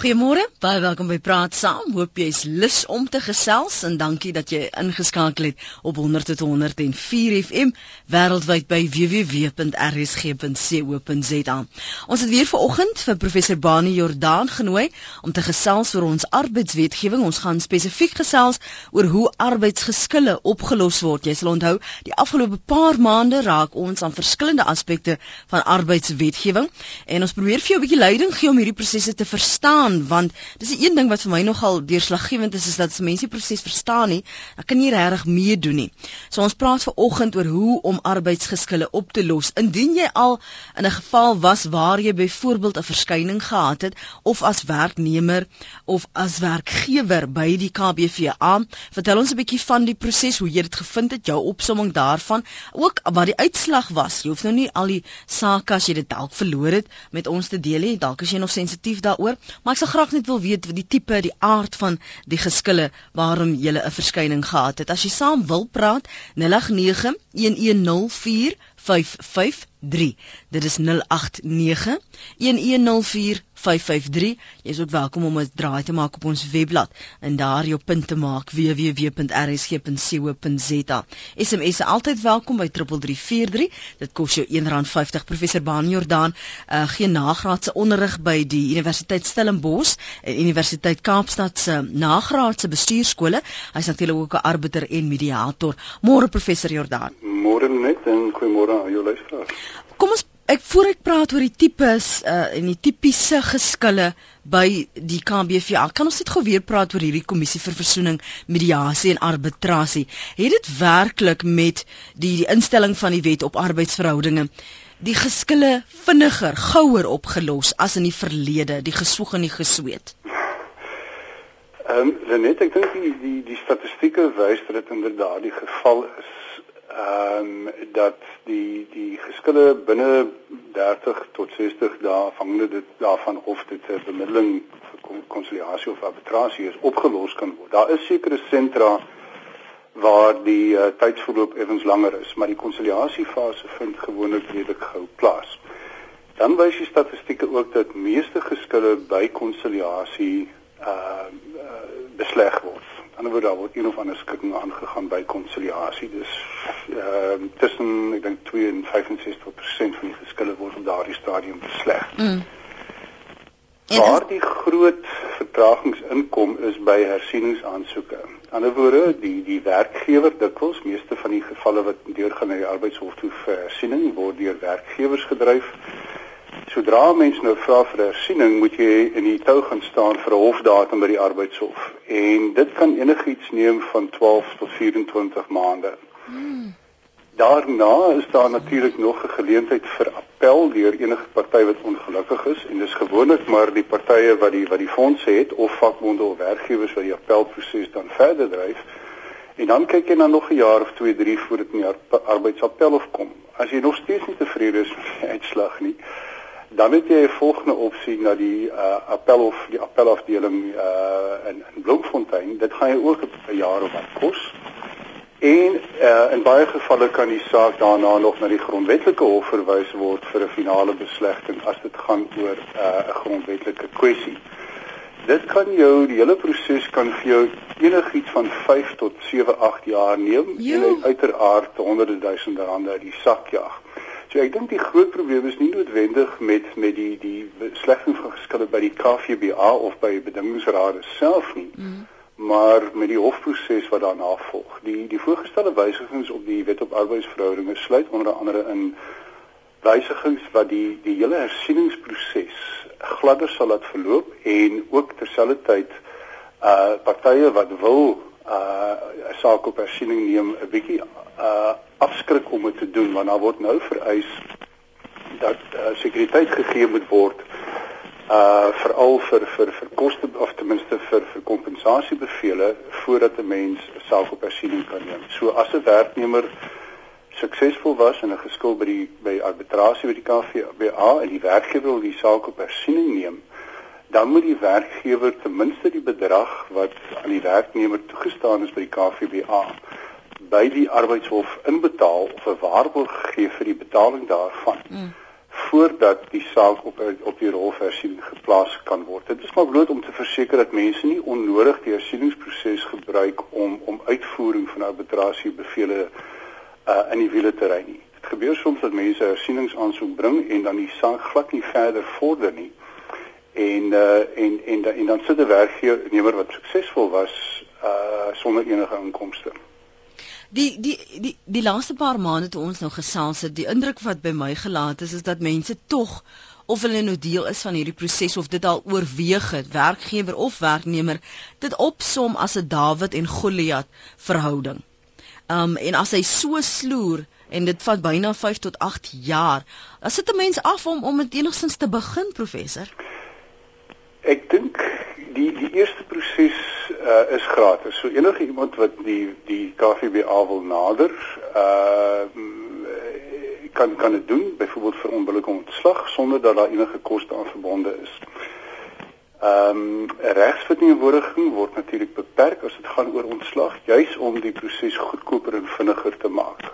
Goeiemôre, baie welkom by Praat Saam. Hoop jy's lus om te gesels en dankie dat jy ingeskakel het op 100.104 FM wêreldwyd by www.rsg.co.za. Ons het weer vanoggend vir professor Bani Jordaan genooi om te gesels oor ons arbeidswetgewing. Ons gaan spesifiek gesels oor hoe arbeidsgeskille opgelos word. Jy sal onthou, die afgelope paar maande raak ons aan verskillende aspekte van arbeidswetgewing en ons probeer vir jou 'n bietjie leiding gee om hierdie prosesse te verstaan verstaan want dis die een ding wat vir my nogal deurslaggewend is is dat as mense die proses verstaan nie, dan kan jy regtig meedoen nie. So ons praat ver oggend oor hoe om arbeidsgeskille op te los. Indien jy al in 'n geval was waar jy byvoorbeeld 'n verskyning gehad het of as werknemer of as werkgewer by die KBVA, vertel ons 'n bietjie van die proses, hoe jy dit gevind het, jou opsomming daarvan, ook wat die uitslag was. Jy hoef nou nie al die sake as jy dit dalk verloor het met ons te deel nie. Dalk is jy nog sensitief daaroor, maar sal graag net wil weet die tipe, die aard van die geskille waarom jy 'n verskyning gehad het. As jy saam wil praat, 089 1104 553. Dit is 089 1104 553. Jy is ook welkom om 'n draai te maak op ons webblad en daar jou punt te maak www.rsg.co.za. SMS is altyd welkom by 3343. Dit kos jou R1.50. Professor Baan Jordaan uh, gee nagraadse onderrig by die Universiteit Stellenbosch en Universiteit Kaapstad se nagraadse bestuurskole. Hy's natuurlik ook 'n arbiter en mediator. Môre professor Jordaan. Môre net en goeiemôre aan jou luisteraars. Kom ons ek voor ek praat oor die tipes uh, en die tipiese geskille by die KBVA, kan ons net gou weer praat oor hierdie kommissie vir versoening, mediasie en arbitrasie. Het dit werklik met die, die instelling van die wet op arbeidsverhoudinge die geskille vinniger, gouer opgelos as in die verlede, die geswoeg en die gesweet? Ehm um, net ek dink die die die statistieke wys dat dit inderdaad die geval is ehm um, dat die die geskille binne 30 tot 60 dae afhangende dit daarvan of dit 'n bemiddeling vir konsiliasie of arbitrasie is opgelos kan word. Daar is sekere sentra waar die uh, tydsverloop effens langer is, maar die konsiliasiefase vind gewoonlik redelik gou plaas. Dan wys die statistieke ook dat meeste geskille by konsiliasie ehm uh, uh, besleg word ander woorde daar word een of ander skikking aangegaan by konsiliasie. Dus ehm uh, tussen ek dink 2 en 65% van die geskille word op daardie stadium besleg. Mm. Waar die groot vertragings inkom is by hersieningsaansoeke. Ander woorde, die die werkgewer dikwels meeste van die gevalle wat deurgaan na die arbeidshof toe vir hersiening word deur werkgewers gedryf. Sodra mens nou vra vir hersiening, moet jy in die tou gaan staan vir 'n hofdatum by die arbeidshof. En dit kan enigiets neem van 12 tot 24 maande. Hmm. Daarna is daar natuurlik nog 'n geleentheid vir appel deur enige party wat ongelukkig is en dis gewoonlik maar die partye wat die wat die fondse het of vakbonde of werkgewers wat die appelproses dan verder dryf. En dan kyk jy na nog 'n jaar of 2, 3 voordat die arbeidsappel of kom. As jy nog steeds nie tevrede is met die uitslag nie, dan het jy 'n volgende opsie na die uh, appel of die appelafdeling uh, in, in Bloemfontein. Dit gaan jy ook 'n jaar of wat kos. En uh, in baie gevalle kan die saak daarna nog na die grondwetlike hof verwys word vir 'n finale beslegting as dit gaan oor 'n uh, grondwetlike kwessie. Dit kan jou die hele proses kan vir jou enigiets van 5 tot 7, 8 jaar neem jo. en uiteraard honderde duisende rande uit die sak jaag. So ek dink die groot probleem is nie noodwendig met met die die van geskille by die KVBA of by bedingingsrade self nie. Mm. Maar met die hofproses wat daarna volg. Die die voorgestelde wysigings op die wet op arbeidsverhoudinge sluit onder andere in wysigings wat die die hele hersieningsproses gladder sal laat verloop en ook terselfdertyd uh partye wat wil uh 'n saak op hersiening neem 'n bietjie uh afskrik om dit te doen want daar word nou vereis dat uh, sekuriteit gegee moet word uh veral vir vir vir koste of ten minste vir vir kompensasiebevele voordat 'n mens self op hersiening kan neem. So as 'n werknemer suksesvol was in 'n geskil by die by arbitrasie by die KVBA en die werkgewer wil die saak op hersiening neem, dan moet die werkgewer ten minste die bedrag wat aan die werknemer toegestaan is by die KVBA by die arbeidshof inbetaal of 'n waarborg gee vir die betaling daarvan mm. voordat die saak op op die rolversiening geplaas kan word. Dit is maar bloot om te verseker dat mense nie onnodig die hersieningsproses gebruik om om uitvoering van arbitrasie bevele uh, in die wiele te ry nie. Dit gebeur soms dat mense hersieningsaansoek bring en dan die saak glad nie verder vorder nie. En uh, en en en dan sit 'n werkgewer wat suksesvol was uh sonder enige inkomste. Die die die die laaste paar maande toe ons nou gesels het, die indruk wat by my gelaat is is dat mense tog of hulle nou deel is van hierdie proses of dit al oorweeg het, werkgewer of werknemer, dit opsom as 'n Dawid en Goliat verhouding. Um en as hy so sloer en dit vat byna 5 tot 8 jaar, dan sit 'n mens af om om dit enigstens te begin, professor. Ek dink die die eerste proses uh, is gratis. So enige iemand wat die die KVBA wil nader, uh kan kan dit doen, byvoorbeeld vir onbillike ontslag sonder dat daar enige koste aan verbonde is. Ehm um, regsverteenwoordiging word natuurlik beperk as dit gaan oor ontslag, juis om die proses goedkoper en vinniger te maak.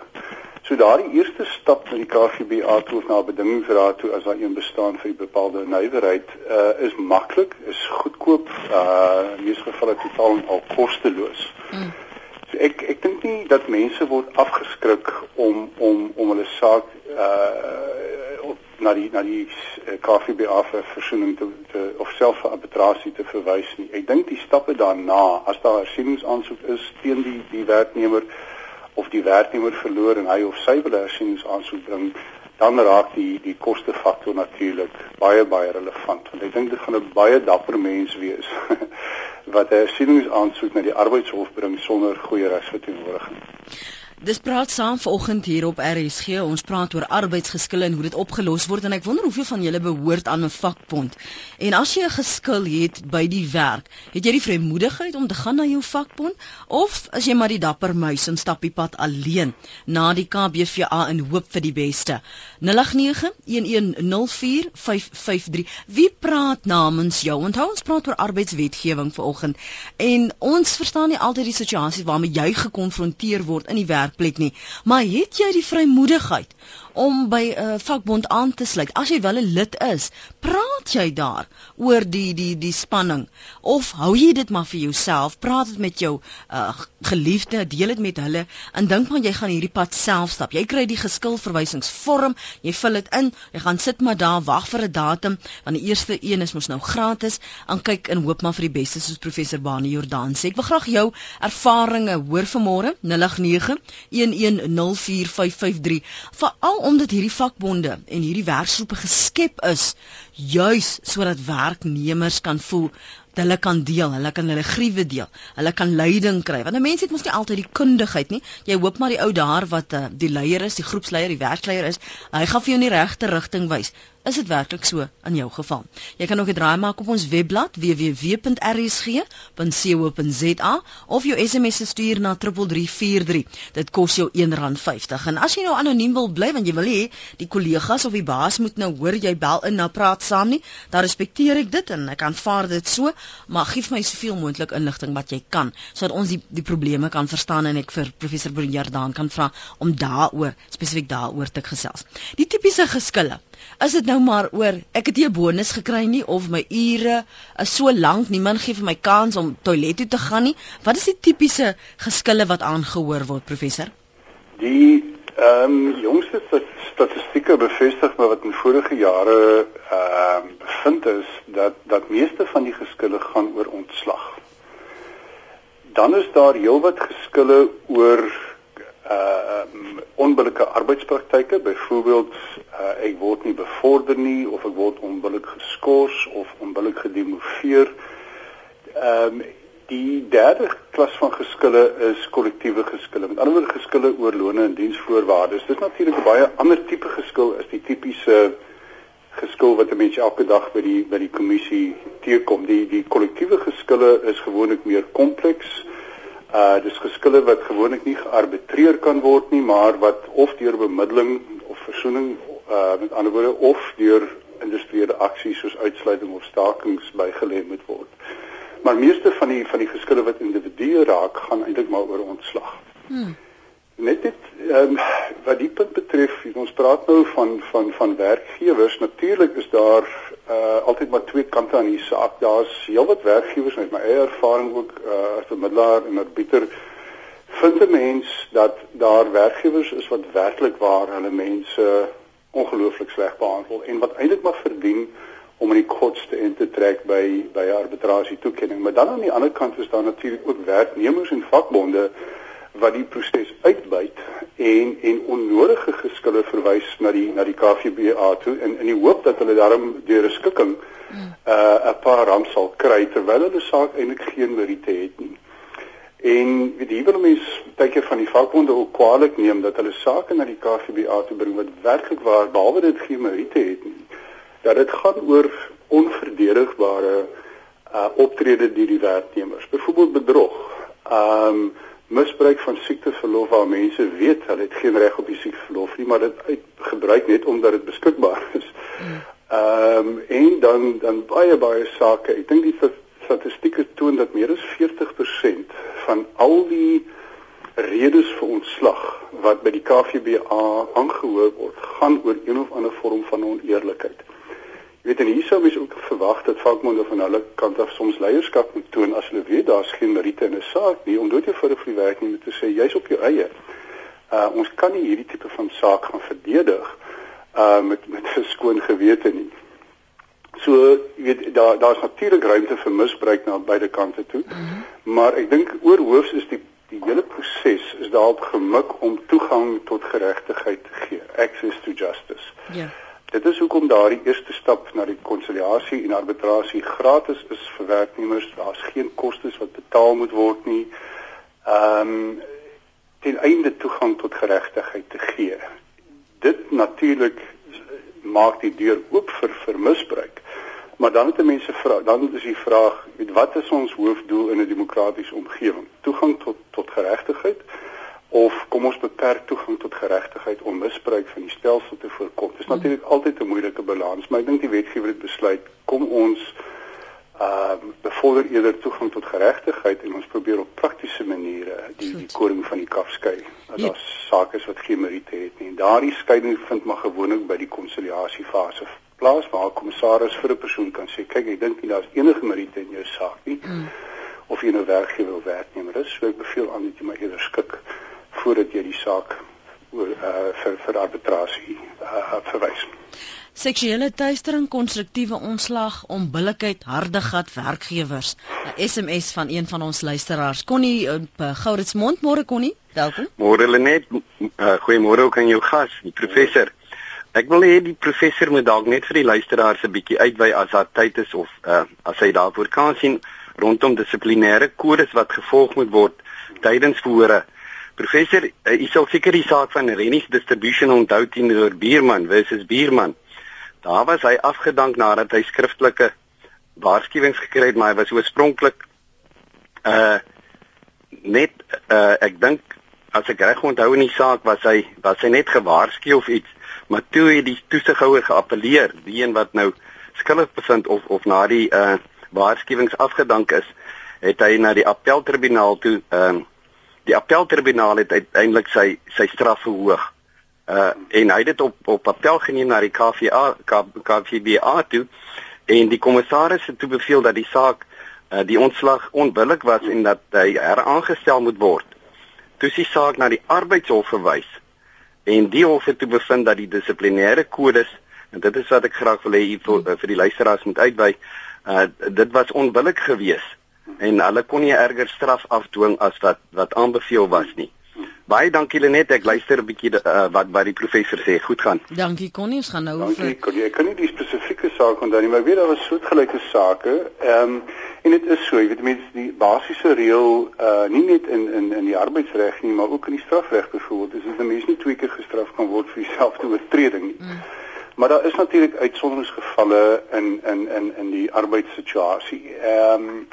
So daardie eerste stap na die KVBA toe na bedingingsraad toe as daar een bestaan vir 'n bepaalde nywerheid uh, is maklik, is goedkoop, uh in meeste gevalle totaal al kosteloos. Mm. So ek ek dink nie dat mense word afgeskrik om om om hulle saak uh op na die na die KVBA vir versoening te, te of self vir arbitrasie te verwys nie. Ek dink die stappe daarna, as daar 'n hersieningsaansoek is teen die die werknemer of die werknemer verloor en hy of sy beleggingsaansoek bring, dan raak die die kostefaktor natuurlik baie baie relevant want ek dink dit gaan 'n baie dapper mens wees wat 'n hersieningsaansoek na die arbeidshof bring sonder goeie regsverteenwoordiging. Dis praat saam vanoggend hier op RSG. Ons praat oor arbeidsgeskille en hoe dit opgelos word en ek wonder hoeveel van julle behoort aan 'n vakbond. En as jy 'n geskil het by die werk, het jy die vrymoedigheid om te gaan na jou vakbond of as jy maar die dapper muis en stap die pad alleen na die KBVA in hoop vir die beste? 0891104553. Wie praat namens jou? Onthou ons praat oor arbeidswetgewing vanoggend en ons verstaan nie altyd die situasie waarmee jy gekonfronteer word in die werk werkplek nie. Maar het jy die vrymoedigheid om by 'n uh, vakbond aan te sluit. As jy wel 'n lid is, praat jy daar oor die die die spanning of hou jy dit maar vir jouself? Praat dit met jou uh, geliefde, deel dit met hulle en dink maar jy gaan hierdie pad self stap. Jy kry die geskilverwysingsvorm, jy vul dit in, jy gaan sit maar daar, wag vir 'n datum, want die eerste een is mos nou gratis. En kyk en hoop maar vir die beste soos professor Bani Jordan sê. Ek wil graag jou ervarings hoor vanmôre 089 1104553. Veral omdat hierdie vakbonde en hierdie werksgroepe geskep is juis sodat werknemers kan voel hulle kan deel, hulle kan hulle gruwe deel, hulle kan leiding kry. Want 'n mens het mos nie altyd die kundigheid nie. Jy hoop maar die ou daar wat uh, die leier is, die groepsleier, die werkleier is, hy gaan vir jou in die regte rigting wys. Is dit werklik so in jou geval? Jy kan ook 'n draai maak op ons webblad www.rsg.co.za of jou SMS stuur na 3343. Dit kos jou R1.50. En as jy nou anoniem wil bly want jy wil hê die kollegas of die baas moet nou hoor jy bel in na praat saam nie, dan respekteer ek dit en ek aanvaar dit so, maar gee my soveel moontlik inligting wat jy kan sodat ons die die probleme kan verstaan en ek vir professor Brunjardaan kan vra om daaroor spesifiek daaroor te gesels. Die tipiese geskille Is dit nou maar oor ek het nie 'n bonus gekry nie of my ure is so lank niemand gee vir my kans om toilet toe te gaan nie. Wat is die tipiese geskille wat aangehoor word professor? Die ehm um, jongste statistieke bevestig maar wat in vorige jare ehm um, bevind is dat dat meeste van die geskille gaan oor ontslag. Dan is daar heelwat geskille oor uh onbillike arbeidspraktyke byvoorbeeld uh, ek word nie bevorder nie of ek word onbillik geskort of onbillik gedemoveer. Ehm um, die derde klas van geskille is kollektiewe geskille. Met ander woorde geskille oor lone en diensvoorwaardes. Dis natuurlik 'n baie ander tipe geskil as die tipiese geskil wat 'n mens elke dag by die by die kommissie teekom. Die die kollektiewe geskille is gewoonlik meer kompleks. Uh dis geskille wat gewoonlik nie gearbitreer kan word nie, maar wat of deur bemiddeling of versoening uh met ander woorde of deur industriële aksies soos uitsluiting of stakings bygelê moet word. Maar meeste van die van die geskille wat individue raak, gaan eintlik maar oor ontslag. Hmm. Net dit um, wat die punt betref, ons praat nou van van van werkgewers. Natuurlik is daar uh altyd maar twee kante aan die saak. Daar's heelwat werkgewers met my eie ervaring ook uh as 'n middelaar en 'n arbiter vind 'n mens dat daar werkgewers is wat werklik waar hulle mense ongelooflik sleg behandel en wat eintlik maar verdien om in die kortste in te trek by by arbitrasie toekenning. Maar dan aan die ander kant is daar natuurlik ook werknemers en vakbonde wat die proses uitbuit en en onnodige geskille verwys na die na die KVBA toe in in die hoop dat hulle daarom deur 'n skikking hmm. uh 'n paar rand sal kry terwyl hulle saak eintlik geen meriete het nie. En weet jy wil mens baie keer van die vakbonde ook kwaliek neem dat hulle sake na die KVBA toe bring wat werklik waar behalwe dit geen meriete het nie. Dat dit gaan oor onverdedigbare uh optrede deur die werknemers, byvoorbeeld bedrog. Um misbruik van siekteverlof waar mense weet hulle het geen reg op die siekteverlof nie, maar dit gebruik net omdat dit beskikbaar is. Ehm um, en dan dan baie baie sake. Ek dink die statistieke toon dat meer as 40% van al die redes vir ontslag wat by die KVBA aangehoor word, gaan oor een of ander vorm van oneerlikheid weet en hier sou mens ook verwag dat vakbonde van hulle kant af soms leierskap moet toon as hulle weet daar's geen meriete in 'n saak nie om dood vir 'n vir werknemer te sê jy's op jou eie. Uh ons kan nie hierdie tipe van saak gaan verdedig uh met met 'n skoon gewete nie. So jy weet daar daar's natuurlik ruimte vir misbruik na beide kante toe. Mm -hmm. Maar ek dink oorhoofs is die die hele proses is daarop gemik om toegang tot geregtigheid te gee, access to justice. Ja. Yeah. Dit is hoekom daardie eerste stap na die konsiliasie en arbitrasie gratis is vir werknemers. Daar's geen kostes wat betaal moet word nie. Ehm um, ten einde toegang tot geregtigheid te gee. Dit natuurlik maak die deur oop vir vir misbruik. Maar dan het mense vra, dan is die vraag, weet wat is ons hoofdoel in 'n demokratiese omgewing? Toegang tot tot geregtigheid of kom ons beperk toegang tot geregtigheid om misbruik van die stelsel te voorkom. Dit is natuurlik altyd 'n moeilike balans, maar ek dink die wetgewer het besluit kom ons ehm uh, bevorder eerder toegang tot geregtigheid en ons probeer op praktiese maniere die die koring van die kaf skei. Dat daar sake is wat geen meriete het nie. En daardie skeiding vind maar gewoonlik by die konsiliasiefase plaas waar 'n kommissaris vir 'n persoon kan sê kyk ek dink nie daar's enige meriete in jou saak nie. Mm. Of jy nou werkgewer of werknemer is, so ek beveel aan dat jy maar eerder skik voordat jy die saak oor uh, vir vir arbitrasie uh, verwys. Seksuele teistering, konstruktiewe ontslag, onbillikheid, harde gat werkgewers. 'n SMS van een van ons luisteraars. Connie uh, Gouritsmond, môre Connie, welkom. Môre Lenet, uh, goeiemôre ook aan jou gas, die professor. Ek wil hê die professor moet dalk net vir die luisteraars 'n bietjie uitwy as daar tyd is of uh, as hy daarvoor kan sien rondom dissiplinêre kodes wat gevolg moet word tydens verhore. Professor, uh, u sal seker die saak van Rennies Distribution onthou teenoor Bierman versus Bierman. Daar was hy afgedank nadat hy skriftelike waarskuwings gekry het, maar hy was oorspronklik uh net uh ek dink as ek reg onthou in die saak was hy was hy net gewaarsku of iets, maar toe het die toesighouer geappeleer, die een wat nou skuldig bevind of of na die uh waarskuwings afgedank is, het hy na die appeltribunaal toe ehm uh, die appeltribunaal het uiteindelik sy sy straf verhoog. Uh en hy het dit op op appel geneem na die KVA KVBA toe en die kommissaris het toe beveel dat die saak uh die ontslag onbillik was en dat hy heraangestel moet word. Toe is die saak na die arbeidshof verwys en die hof het toe bevind dat die dissiplinêre kodes en dit is wat ek graag wil hê vir, vir die luisteraars moet uitwy uh dit was onbillik geweest en hulle kon nie erger straf afdwing as wat wat aanbeveel was nie. Baie dankie Lenet, ek luister 'n bietjie uh, wat wat die professor sê. Goed gaan. Dankie Connie, ons gaan nou oor. Dankie Connie. Ek kan nie die spesifieke saak onthou nie, maar weet daar was soortgelyke sake. Ehm um, en dit is so, jy weet mense die basiese reël uh nie net in in in die arbeidsreg nie, maar ook in die strafreg byvoorbeeld, is dat 'n mens nie twee keer gestraf kan word vir dieselfde oortreding nie. Mm. Maar daar is natuurlik uitsonderingsgevalle in in in in die arbeidssituasie. Ehm um,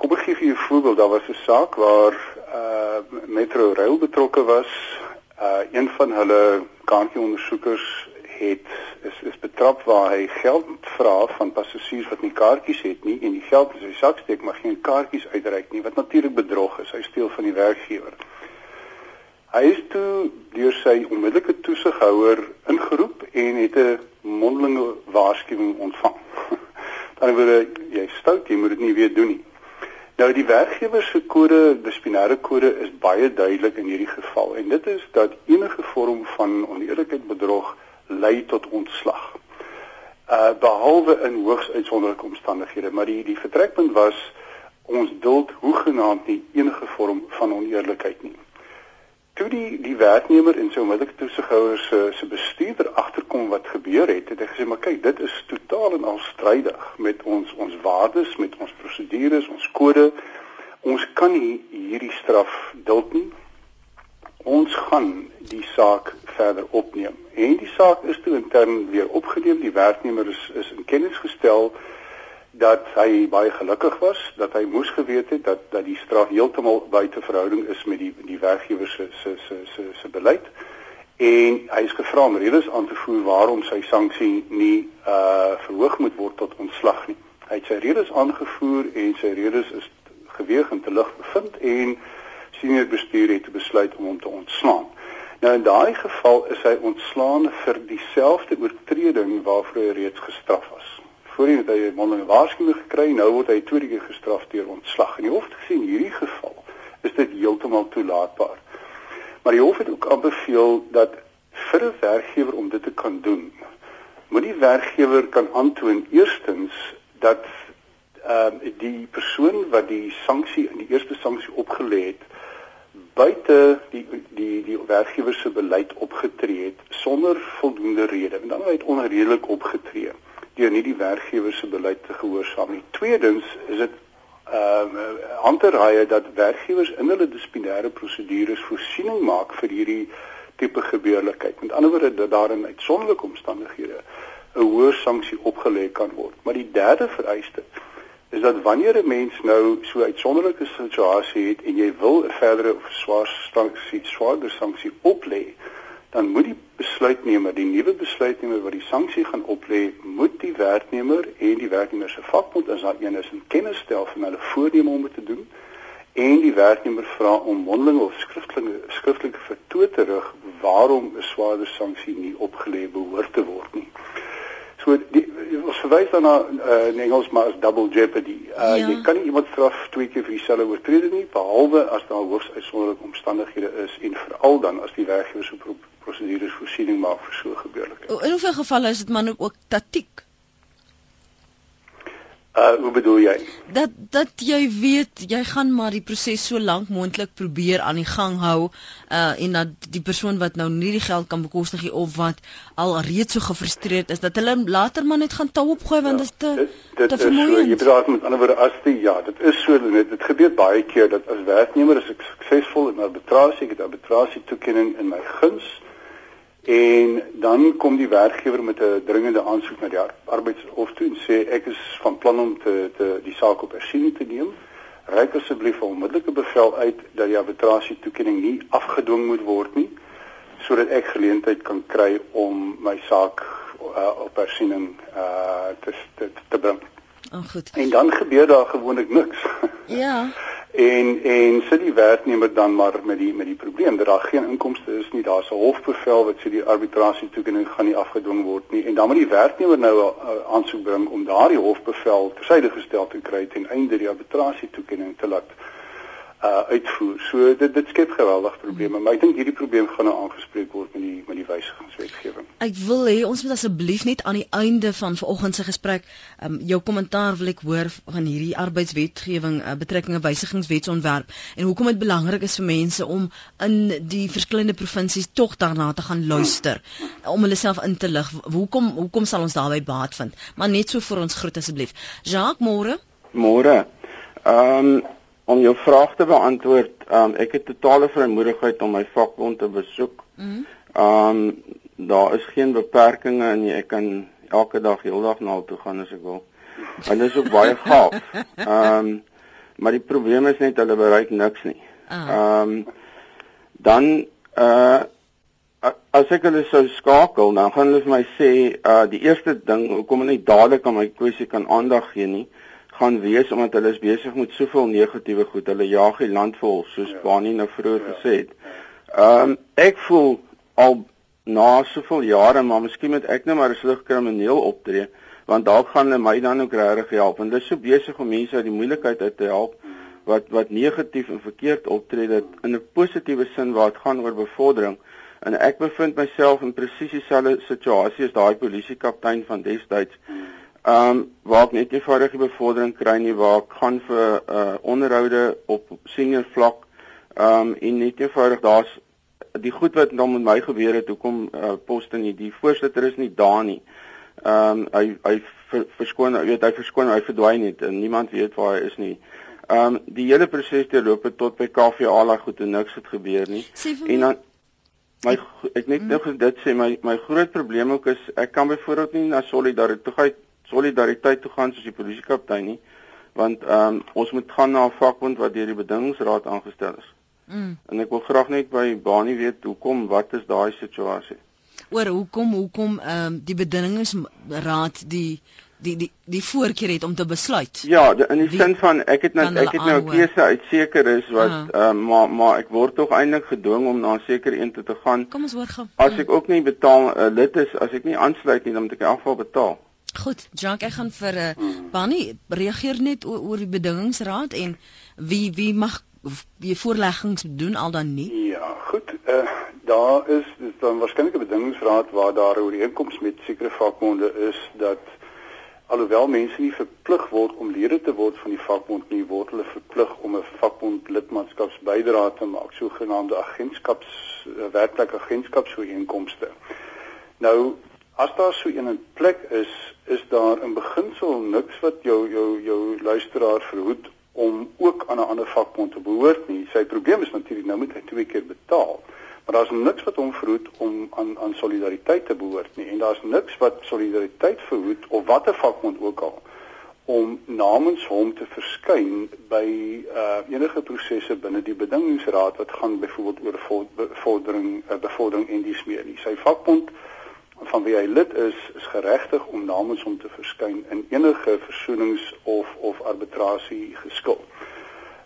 Kom ek gee vir 'n voorbeeld, daar was 'n saak waar uh Metro Rail betrokke was. Uh een van hulle kaartjieondersoekers het is is betrap waar hy geld vra van passasiers wat nie kaartjies het nie en die geld in sy sak steek maar geen kaartjies uitreik nie wat natuurlik bedrog is. Hy steel van die werkgewer. Hy is toe deur sy onmiddellike toesighouer ingeroep en het 'n mondelinge waarskuwing ontvang. Dan word jy stout, jy moet dit nie weer doen nie. Nou die werkgewer se kode, disiplinêre kode is baie duidelik in hierdie geval en dit is dat enige vorm van oneerlikheid bedrog lei tot ontslag. Uh behalwe in hoogs uitsonderlike omstandighede, maar die die vertrekpunt was ons duld hoegenaamd nie enige vorm van oneerlikheid nie. Toe die die werknemer en sy onmiddellike toesighouer se se bestuurder agterkom wat gebeur het, het hy gesê maar kyk, dit is totaal en al strydig met ons ons waardes, met ons prosedures, ons kode. Ons kan nie hierdie straf duld nie ons gaan die saak verder opneem. En die saak is toe intern weer opgeneem. Die werknemer is is in kennis gestel dat hy baie gelukkig was dat hy moes geweet het dat dat die straf heeltemal buite verhouding is met die die werkgewer se se se se se beleid en hy is gevra om redes aan te voer waarom sy sanksie nie uh verhoog moet word tot ontslag nie. Hy het sy redes aangevoer en sy redes is geweeg en te lig bevind en senior bestuur het besluit om hom te ontslaan. Nou in daai geval is hy ontslaan vir dieselfde oortreding waarvoor hy reeds gestraf was. Voorheen het hy 'n mondelinge waarskuwing gekry, nou word hy tweede keer gestraf deur ontslag. En die hof het gesê in hierdie geval is dit heeltemal toelaatbaar. Maar die hof het ook aanbeveel dat vir 'n werkgewer om dit te kan doen, moet die werkgewer kan aantoon eerstens dat ehm uh, die persoon wat die sanksie in die eerste sanksie opgelê het buite die die die werkgewer se beleid opgetree het sonder voldoende rede en dan het onredelik opgetree deur nie die werkgewer se beleid te gehoorsaam nie. Tweedens is dit ehm uh, aanteraaie dat werkgewers in hulle dissiplinêre prosedures voorsiening maak vir hierdie tipe gebeurlikheid. Met ander woorde dat daar in uitsonderlike omstandighede 'n hoër sanksie opgelê kan word. Maar die derde vereiste is dat wanneer 'n mens nou so uitsonderlike situasie het en jy wil 'n verdere of swaar sanksie, swaarder sanksie oplê, dan moet die besluitnemer, die nuwe besluitnemer wat die sanksie gaan oplê, moet die werknemer en die werknemer se vakbond as daar een is in kennis stel van hulle voorneme om dit te doen en die werknemer vra om mondeling of skriftelike skriftelike vertoon terug waarom 'n swaarder sanksie nie opgelê behoort te word nie. So die ons verwys dan na uh, in Engels maar as double jeopardy. Uh, ja. Jy kan nie iemand straf twee keer vir dieselfde oortreding nie behalwe as daar hoogs uitsonderlike omstandighede is en veral dan as die werkgewer so pro prosedures voorsiening maak vir so gebeurlike. In hoeveel gevalle is dit man ook tatiek? Uh hoe bedoel jy? Dat dat jy weet jy gaan maar die proses so lank moontlik probeer aan die gang hou uh en dat die persoon wat nou nie die geld kan bekostig nie of wat al reeds so gefrustreerd is dat hulle later maar net gaan tou opgooi want ja, dit is te dit, dit te vermoeiend. So, jy praat met ander woorde as die ja, dit is so dit, dit gebeur baie keer dat as werknemer is ek suksesvol in arbitrasie, ek het arbitrasie toekenning in my guns en dan kom die werkgewer met 'n dringende aansoek na die arbeidshof toe en sê ek is van plan om te te die saak op hersiening te neem. Ryk asseblief 'n onmiddellike bevel uit dat die arbitrasie toekenning nie afgedwing moet word nie sodat ek geleentheid kan kry om my saak uh, op hersiening uh, te te, te bring. Oh, goed. En dan gebeur daar gewoonlik niks. Ja. en en sit die werknemer dan maar met die met die probleem dat daar geen inkomste is nie. Daar's 'n hofbevel wat sê die arbitrasie toekenning gaan nie afgedwing word nie. En dan moet die werknemer nou 'n aansoek bring om daardie hofbevel tersyde gestel te kry ten einde die arbitrasie toekenning te laat uh uitvoer. So dit dit skep geweldig probleme, maar ek dink hierdie probleem gaan nou aangespreek word met die met die wysigingswetgewing. Ek wil hê ons moet asseblief net aan die einde van vanoggend se gesprek um jou kommentaar wil ek hoor van hierdie arbeidswetgewing uh, betrekkinge wysigingswetsontwerp en hoekom dit belangrik is vir mense om in die verskillende provinsies tog daarna te gaan luister om hulle self in te lig. Hoekom hoekom sal ons daarbey baat vind? Maar net so vir ons groet asseblief. Jacques Moore. Moore. Um om jou vraag te beantwoord, um, ek het totale vrymoedigheid om my vakbond te besoek. Mhm. Um daar is geen beperkings en ek kan elke dag heeldag na hulle toe gaan as ek wil. Hulle is ook baie gaaf. Um maar die probleem is net hulle bereik niks nie. Um dan uh as ek hulle sou skakel, dan gaan hulle vir my sê uh die eerste ding, hoekom ek nie dadelik aan my kwessie kan aandag gee nie, gaan wees omdat hulle is besig met soveel negatiewe goed. Hulle jaag die land vol soos ja. Bani nou vroeër ja. gesê het. Ehm um, ek voel al na soveel jare maar miskien moet ek net maar 'n slig krimineel optree want dalk gaan hulle my dan ook regtig help want hulle is so besig om mense uit die moeilikheid uit te help wat wat negatief en verkeerd optree dit in 'n positiewe sin waar dit gaan oor bevordering en ek bevind myself in presies dieselfde situasie as daai polisiekaptein van destyds Ehm um, waar ek net eenvoudig die bevordering kry nie waar ek gaan vir uh onderhoude op senior vlak ehm um, en net eenvoudig daar's die goed wat dan met my gebeur het hoekom uh poste nie die voorsitter is nie daar nie. Ehm um, hy hy ver, verskoon weet hy verskoon hy verdwyn net en niemand weet waar hy is nie. Ehm um, die hele proses deurloop tot by KVA la goed en niks het gebeur nie. En dan my ek net nou dit sê my my groot probleem ook is ek kan byvoorbeeld nie na solidariteit solidariteit toe gaan soos die polisiekaptein nie want ehm um, ons moet gaan na 'n vakbond wat deur die bedingingsraad aangestel is. Mm. En ek wil graag net by Bani weet hoekom wat is daai situasie? Oor hoekom hoekom ehm um, die bedingingsraad die die die die voorkeur het om te besluit. Ja, de, in die, sin van ek het nou ek het nou 'n keuse uit seker is wat ehm uh, maar maar ek word tog eintlik gedwing om na 'n sekere een te gaan. Kom ons hoor gou. As ek ook nie betaal uh, lid is, as ek nie aansluit nie, dan moet ek in elk geval betaal. Goed, Jacques, ek gaan vir 'n uh, eh, Bunny reageer net oor, oor die bedingingsraad en wie wie mag wie voorleggings doen al dan nie? Ja, goed. Uh, daar is dis dan waarskynlik 'n bedingingsraad waar daar 'n ooreenkoms met sekere vakbonde is dat alhoewel mense nie verplig word om lede te word van die vakbond nie, word hulle verplig om 'n vakbond lidmaatskapsbydrae te maak, sogenaamde agentskaps uh, werklike agentskapsooreenkomste. Nou as daar so 'n plek is, is daar in beginsel niks wat jou jou jou luisteraar verhoed om ook aan 'n ander vakbond te behoort nie. Sy probleem is natuurlik nou moet hy twee keer betaal. Maar daar's niks wat hom verhoed om aan aan solidariteit te behoort nie en daar's niks wat solidariteit verhoed of watter vakbond ook al om namens hom te verskyn by uh enige prosesse binne die bedingingsraad wat gaan byvoorbeeld oor bevordering uh, bevordering en dies meer nie. Sy vakbond van wie hy lid is, is geregtig om namens hom te verskyn in enige versoenings of of arbitrasie geskil.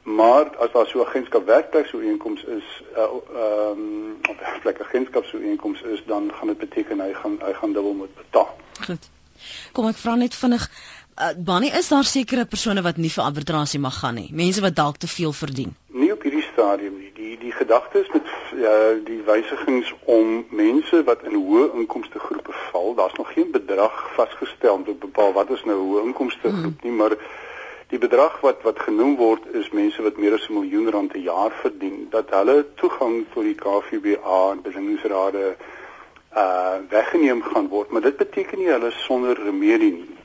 Maar as daar so 'n agentskap werkplek so inkomste is, uh, ehm um, of werkplek agentskap so inkomste is, dan gaan dit beteken hy gaan hy gaan dubbel moet betaal. Goed. Kom ek vra net vinnig uh, Bonnie, is daar sekere persone wat nie vir arbitrasie mag gaan nie? Mense wat dalk te veel verdien? Nie op hierdie stadium nie. Die die gedagte is met uh, die wysigings om mense wat in hoë inkomste groepe val, daar's nog geen bedrag vasgestel om te bepaal wat is nou 'n hoë inkomste groep nie, maar die bedrag wat wat genoem word is mense wat meer as 'n miljoen rand per jaar verdien, dat hulle toegang tot die KVBA en bedingingsrade uh weggeneem gaan word, maar dit beteken nie hulle sonder remedie nie.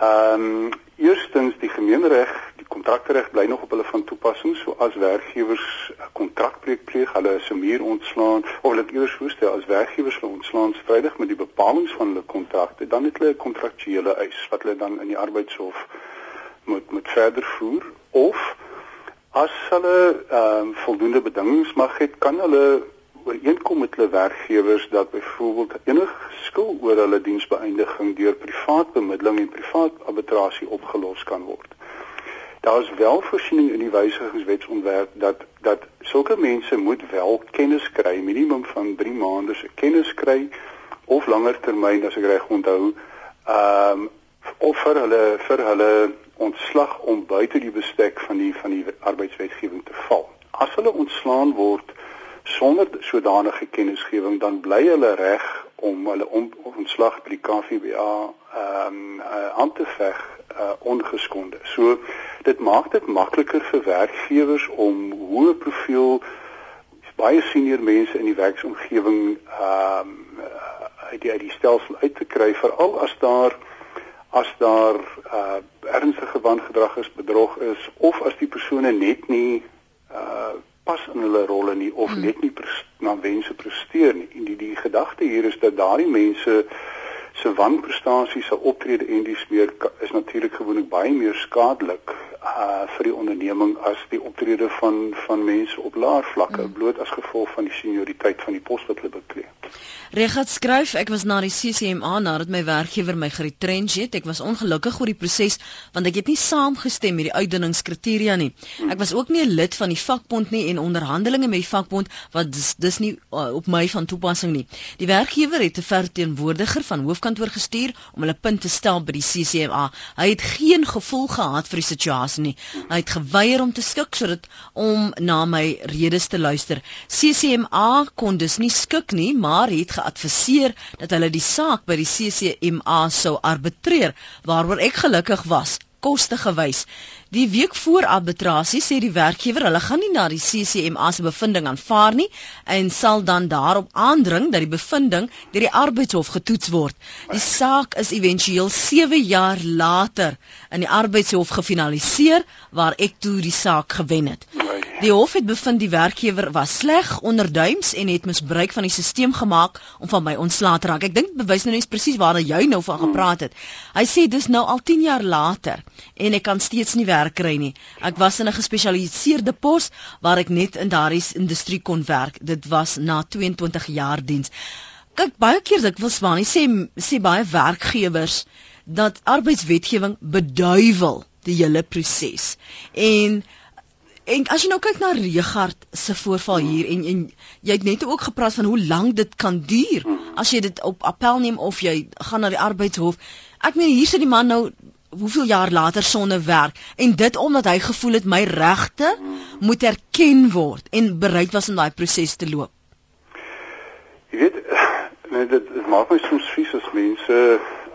Ehm um, eerstens die gemeenereg, die kontrakreg bly nog op hulle van toepassing, so as werkgewers 'n kontrakbreuk pleeg, hulle is meer ontslaan of hulle eers voorstel as werkgewers hulle ontslaan strydig met die bepalinge van hulle kontrakte, dan het hulle 'n kontraktuele eis wat hulle dan in die arbeidshof moet moet verder voer of as hulle ehm um, voldoende bedingings mag hê, kan hulle ooreenkom met hulle werkgewers dat byvoorbeeld enige skuld oor hulle diensbeëindiging deur privaat bemiddeling en privaat arbitrasie opgelos kan word. Daar is wel voorsiening in die wysigingswetsontwerp dat dat sulke mense moet wel kennis kry, minimum van 3 maande se kennis kry of langer termyn as ek reg onthou, ehm um, of vir hulle vir hulle ontslag om buite die bestek van die van die arbeidswetgewing te val. As hulle ontslaan word sonder sodanige kennisgewing dan bly hulle reg om hulle ontslag by die KVBA ehm um, uh, aan te veg uh, ongeskonde. So dit maak dit makliker vir werkgewers om hoë profiel baie senior mense in die werksomgewing ehm um, uit die uit die stelsel uit te kry veral as daar as daar uh, ernstige wangedrag is, bedrog is of as die persone net nie pas in hulle rolle nie of hmm. net nie na wense presteer nie. En die die gedagte hier is dat daardie mense se wanprestasies se optrede en dies meer is natuurlik gewoonlik baie meer skadelik uh vir die onderneming as die optrede van van mense op laer vlakke mm. bloot as gevolg van die senioriteit van die pos wat hulle beklee. Regat skryf ek was na die CCMA nadat my werkgewer my geretrench het. Ek was ongelukkig oor die proses want ek het nie saamgestem met die uitdinningskriteria nie. Mm. Ek was ook nie 'n lid van die vakbond nie en onderhandelinge met die vakbond wat dis, dis nie uh, op my van toepassing nie. Die werkgewer het 'n verteenwoordiger van hoofkantoor gestuur om hulle punt te stel by die CCMA. Hy het geen gevoel gehad vir die situasie nie. Hy het geweier om te skik sodat om na my redes te luister. CCMA kon dus nie skik nie, maar het geadviseer dat hulle die saak by die CCMA sou arbitreer, waaroor ek gelukkig was koste gewys. Die week voor arbitrasie sê die werkgewer hulle gaan nie na die CCMA se bevinding aanvaar nie en sal dan daarop aandring dat die bevinding deur die arbeidshof getoets word. Die saak is éventueel 7 jaar later in die arbeidshof gefinaliseer waar ek toe die saak gewen het. Die hof het bevind die werkgewer was sleg onderduims en het misbruik van die stelsel gemaak om van my ontslae te raak. Ek dink bewys nou net presies waar jy nou van gepraat het. Hy sê dis nou al 10 jaar later en ek kan steeds nie werk kry nie. Ek was in 'n gespesialiseerde pos waar ek net in daardie industrie kon werk. Dit was na 22 jaar diens. Kyk baie keer dit wil Swani sê sê baie werkgewers dat arbeidswetgewing beduiwel die hele proses. En En as jy nou kyk na Regard se voorval hier en en jy het net ook gepraat van hoe lank dit kan duur as jy dit op appel neem of jy gaan na die arbeidshof. Ek meen hier sit die man nou hoeveel jaar later sonder werk en dit omdat hy gevoel het my regte moet erken word en bereid was om daai proses te loop. Jy weet nee dit, dit maak my soms vies as mense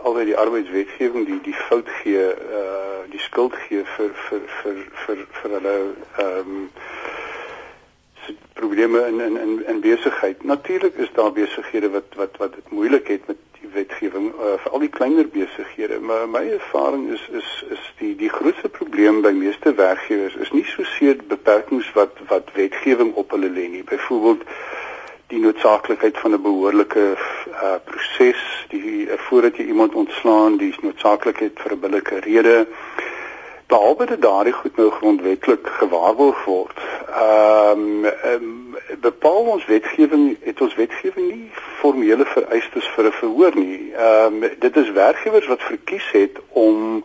altyd die arbeidswetgewing die die fout gee uh die skuld gee vir vir vir vir vir hulle ehm um, probleme in in in in besigheid. Natuurlik is daar besighede wat wat wat dit moeilik het met die wetgewing uh, vir al die kleiner besighede, maar my ervaring is is is die die grootste probleem by meeste werkgewers is nie so seer beperkings wat wat wetgewing op hulle lê nie. Byvoorbeeld die noodsaaklikheid van 'n behoorlike uh, proses, die uh, voordat jy iemand ontslaan, die noodsaaklikheid vir 'n billike rede. Behalwe dat daardie goed nou grondwetlik gewaarborg word. Ehm um, um, bepaal ons wetgewing het ons wetgewing nie formele vereistes vir 'n verhoor nie. Ehm um, dit is werkgewers wat verkies het om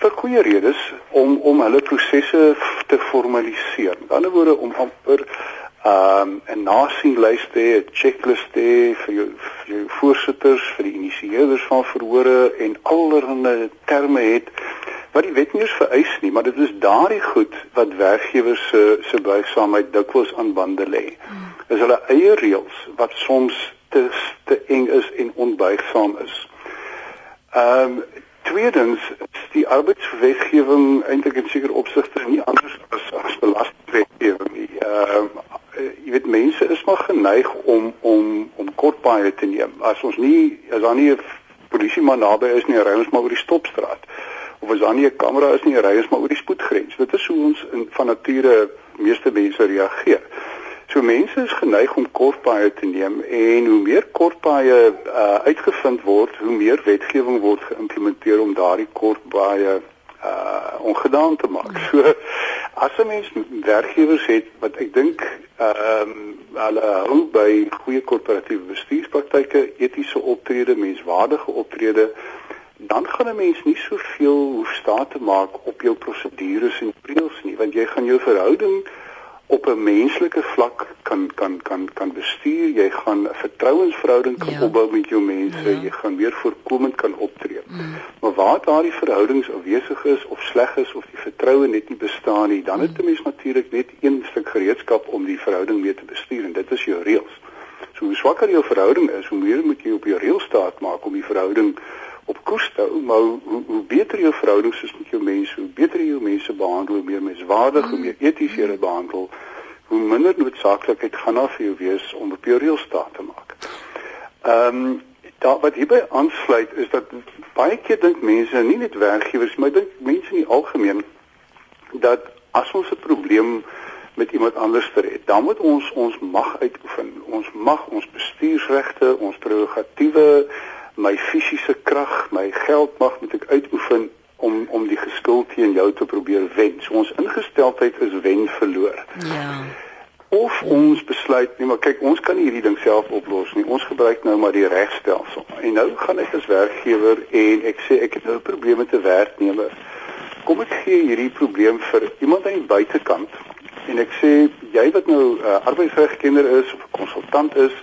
vir goeie redes om om hulle prosesse te formaliseer. Aan die ander woorde om amper um 'n nasienlys te hê, 'n checklist te hê vir jou vir jou voorsitters, vir die initieerders van verhore en allerlei terme het wat die wet nie eens vereis nie, maar dit is daardie goed wat werkgewers se se buigsaamheid dikwels aan bande lê. Is hulle eie reëls wat soms te te eng is en onbuigsaam is. Um tweedens is die arbeidswetgewing eintlik in sekere opsigte nie anders as as belastingwetgewing nie. Ehm um, uh, jy weet mense is maar geneig om om om kortpaaie te neem. As ons nie as daar nie 'n polisieman naby is nie, ry ons maar oor die stopstraat. Of as daar nie 'n kamera is nie, ry ons maar oor die spoedgrens. Dit is hoe ons in van nature meeste mense reageer. So mense is geneig om kortpaaie te neem en hoe meer kortpaaie uh, uitgevind word, hoe meer wetgewing word geïmplementeer om daardie kortpaaie uh ongedaan te maak. So as 'n mens werkgewers het wat ek dink ehm um, hulle hou by goeie korporatiewe bestuurspraktyke, etiese optrede, menswaardige optrede, dan gaan 'n mens nie soveel hoef staat te maak op jou prosedures en reëls nie, want jy gaan jou verhouding op 'n menslike vlak kan kan kan kan bestuur. Jy gaan 'n vertrouensverhouding kan ja. opbou met jou mense. Ja. Jy gaan weer voorkomend kan optree. Mm. Maar waar daardie verhoudings afwesig is of sleg is of die vertroue net nie bestaan nie, dan mm. het 'n mens natuurlik net een stuk gereedskap om die verhouding mee te bestuur en dit is jou reëls. So hoe swakker jou verhouding is, hoe meer moet jy op jou reëls staat maak om die verhouding op koers te hou, maar hoe, hoe beter jou verhoudings is met jou mense, hoe beter jy jou mense behandel, hoe meer menswaardig, hoe meer eties jy hulle behandel, hoe minder noodsaaklikheid gaan daar vir jou wees om op jou reëls staat te maak. Ehm um, daar wat hierby aansluit is dat baie keer dink mense, nie net werkgewers, maar dink mense in die algemeen dat as ons 'n probleem met iemand anders het, dan moet ons ons mag uitoefen. Ons mag ons bestuursregte, ons prerogatiewe my fisiese krag, my geld mag moet ek uitoefen om om die geskil teen jou te probeer wen. So ons ingesteldheid is wen verloor. Ja. Of ons besluit nee maar kyk ons kan hierdie ding self oplos nie. Ons gebruik nou maar die regstelsel. En nou gaan ek as werkgewer en ek sê ek het nou 'n probleem met 'n werknemer. Kom ek gee hierdie probleem vir iemand aan die buitekant en ek sê jy wat nou 'n uh, arbeidsregkenner is of 'n konsultant is,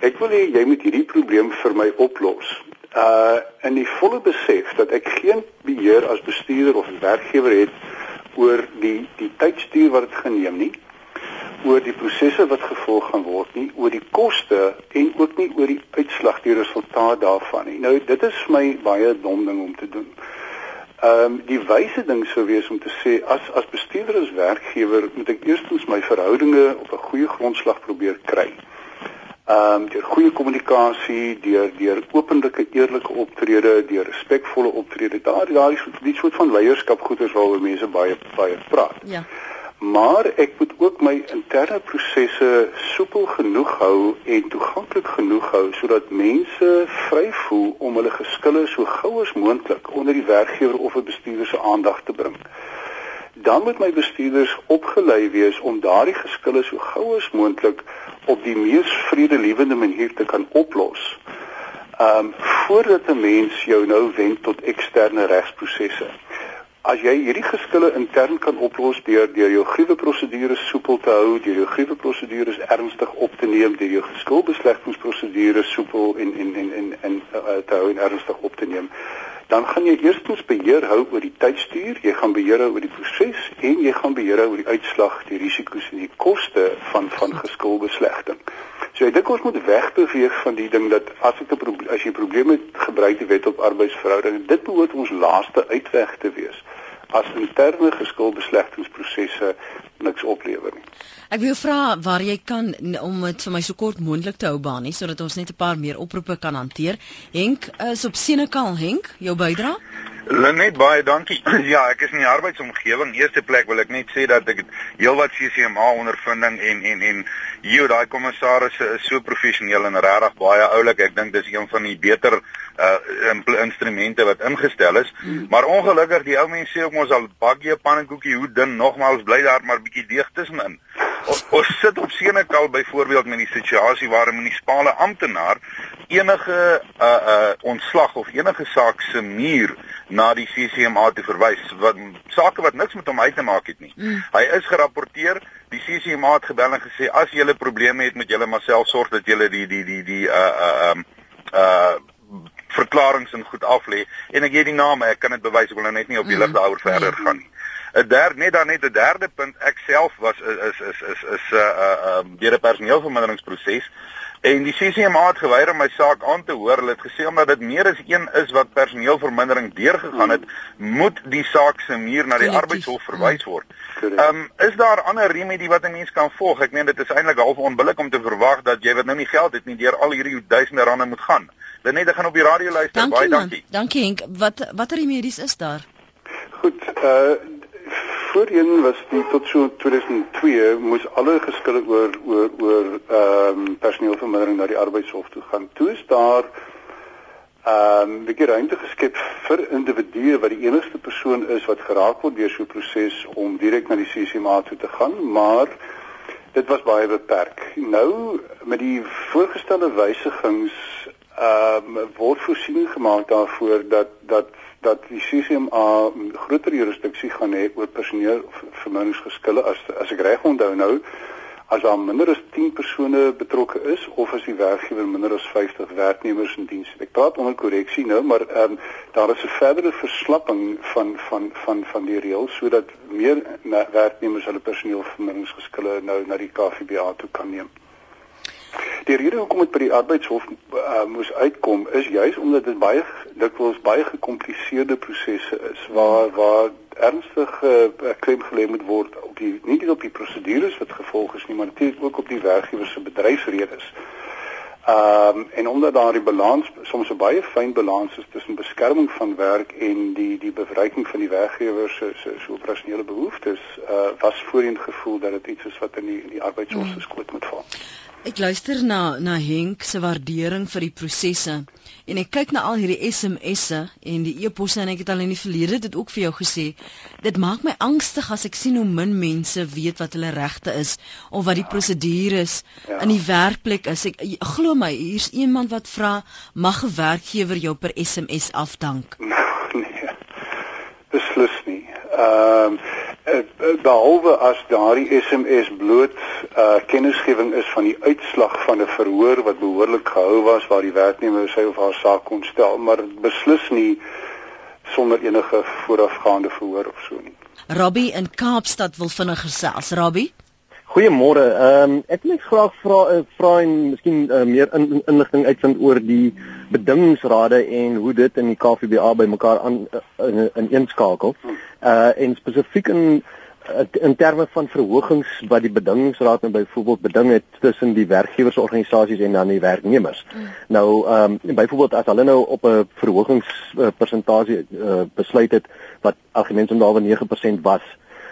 ek wil hê jy moet hierdie probleem vir my oplos. Uh in die volle besef dat ek geen beheer as bestuurder of werkgewer het oor die die tydstuur wat dit geneem nie oor die prosesse wat gevolg gaan word nie oor die koste en ook nie oor die uitslag die resultaat daarvan nie nou dit is vir my baie dom ding om te doen Ehm um, die wyse ding sou wees om te sê as as bestuurder as werkgewer moet ek eerstens my verhoudinge op 'n goeie grondslag probeer kry. Ehm um, deur goeie kommunikasie, deur deur openlike eerlike optrede, deur respekvolle optrede. Daar daai soort die soort van leierskap goeders waaroor mense baie baie praat. Ja maar ek moet ook my interne prosesse soepel genoeg hou en toeganklik genoeg hou sodat mense vry voel om hulle geskille so gou as moontlik onder die werkgewer of 'n bestuurder se aandag te bring. Dan moet my bestuurders opgelei wees om daardie geskille so gou as moontlik op die mees vredelewende manier te kan oplos. Ehm um, voordat 'n mens jou nou wend tot eksterne regsprosesse. As jy hierdie geskille intern kan oplos deur deur jou gruwe prosedures soepel te hou, deur jou gruwe prosedures ernstig op te neem, deur jou geskilbeslegtingsprosedures soepel en en en en en uh, te hou en ernstig op te neem, dan gaan jy eerstens beheer hou oor die tydstuur, jy gaan beheer hou oor die proses en jy gaan beheer hou oor die uitslag, die risiko's en die koste van van geskilbeslegting. So ek dink ons moet wegbeweeg van die ding dat as ek 'n probleem as jy probleme gebruik die wet op arbeidsverhouding, dit behoort ons laaste uitweg te wees as interne geskilbeslegtingsprosesse niks oplewer nie. Ek wil vra waar jy kan om dit vir my so kort moontlik te hou baan nie sodat ons net 'n paar meer oproepe kan hanteer. Henk is op Senekal Henk, jou bydrae? Lenet baie dankie. ja, ek is in die arbeidsomgewing. Eerste plek wil ek net sê dat ek heelwat CCMA ondervinding en en en hier daai kommissaris is so professioneel en regtig baie oulik. Ek dink dis een van die beter uh instrumente wat ingestel is. Mm. Maar ongelukkig die ou mense sê ook ons al bakkie pannenkoekie hoe dun nogmaals bly daar maar bietjie deeg tussenin. Ons, ons sit op Senekal byvoorbeeld met die situasie waar 'n munisipale amptenaar enige uh uh ontslag of enige saak se muur na die CCMA te verwys wat sake wat niks met hom uit te maak het nie. Mm. Hy is gerapporteer, die CCMA het gebel en gesê as jy 'n probleem het met julle maar self sorg dat jy die die die die uh uh um uh verklaringe en goed af lê. En ek gee die name, ek kan dit bewys, ek wil nou net nie op die lig daaroor verder gaan nie. 'n derde net dan net 'n derde punt ek self was is is is is 'n uh, uh, um, deur 'n personeelverminderingsproses En die CCMA het geweier om my saak aan te hoor. Hulle het gesê omdat dit meer as een is wat personeelvermindering deurgegaan het, moet die saak se muur na die arbeidshof verwys word. Ehm um, is daar ander remedie wat 'n mens kan volg? Ek meen dit is eintlik half onbillik om te verwag dat jy wat nou nie geld het nie deur al hierdie duisende rande moet gaan. Dit net gaan op die radio luister. Dankie, Baie dankie. Man. Dankie Henk. Wat watter remedies is daar? Goed, uh voorheen was die tot so 2002 moes alle geskille oor oor oor ehm um, personeelvermindering na die arbeidshof toe gaan. Toe is daar ehm um, 'n bietjie ruimte geskep vir individue wat die enigste persoon is wat geraak word deur so 'n proses om direk na die CCMA toe te gaan, maar dit was baie beperk. Nou met die voorgestelde wysigings ehm um, word voorsiening gemaak daarvoor dat dat dat die CCMA groter jurisdiksie gaan hê oor personeel verminderingsgeskille as as ek reg onthou nou as daar minder as 10 persone betrokke is of as die werkgewer minder as 50 werknemers in diens het. Ek praat onder korreksie nou, maar ehm um, daar is 'n verdere verslapping van van van van die reëls sodat meer werknemers hulle personeel verminderingsgeskille nou na die KVBA toe kan neem. Die rede hoekom dit by die arbeidshof uh, moes uitkom is juis omdat dit baie dikwels baie gekompliseerde prosesse is waar waar ernstig uh, klem gelê moet word op die nie net op die prosedures wat gevolg is nie maar natuurlik ook op die werkgewer se bedryfsredes. Ehm um, en omdat daar die balans soms 'n baie fyn balans is tussen beskerming van werk en die die bereiking van die werkgewer se se so operasionele behoeftes, uh, was voorheen gevoel dat dit iets is wat in die in die arbeidshof se skoot moet val. Ek luister na na Henk se waardering vir die prosesse en ek kyk na al hierdie SMS'e en die e-posse en ek het al in die verlede dit ook vir jou gesê. Dit maak my angstig as ek sien hoe min mense weet wat hulle regte is of wat die prosedures ja. in die werkplek is. Ek glo my, hier's iemand wat vra mag 'n werkgewer jou per SMS afdank. Nee. Beslis nie. Ehm um, behalwe as daardie SMS bloot uh kennisgewing is van die uitslag van 'n verhoor wat behoorlik gehou was waar die werknemer sy of haar saak kon stel, maar beslis nie sonder enige voorafgaande verhoor of so nie. Robbie in Kaapstad wil vinnig gesels. Robbie Goeiemôre. Ehm um, ek wil net graag vra uh, vra en miskien uh, meer in, inligting uitvind oor die bedingingsrade en hoe dit in die KVBA bymekaar aan uh, in, in eenskakel. Uh en spesifiek in in terme van verhogings wat die bedingingsraad nou byvoorbeeld beding het tussen die werkgewersorganisasies en dan die werknemers. Mm. Nou ehm um, byvoorbeeld as hulle nou op 'n verhogingspresentasie uh, besluit het wat argument omtrent 9% was,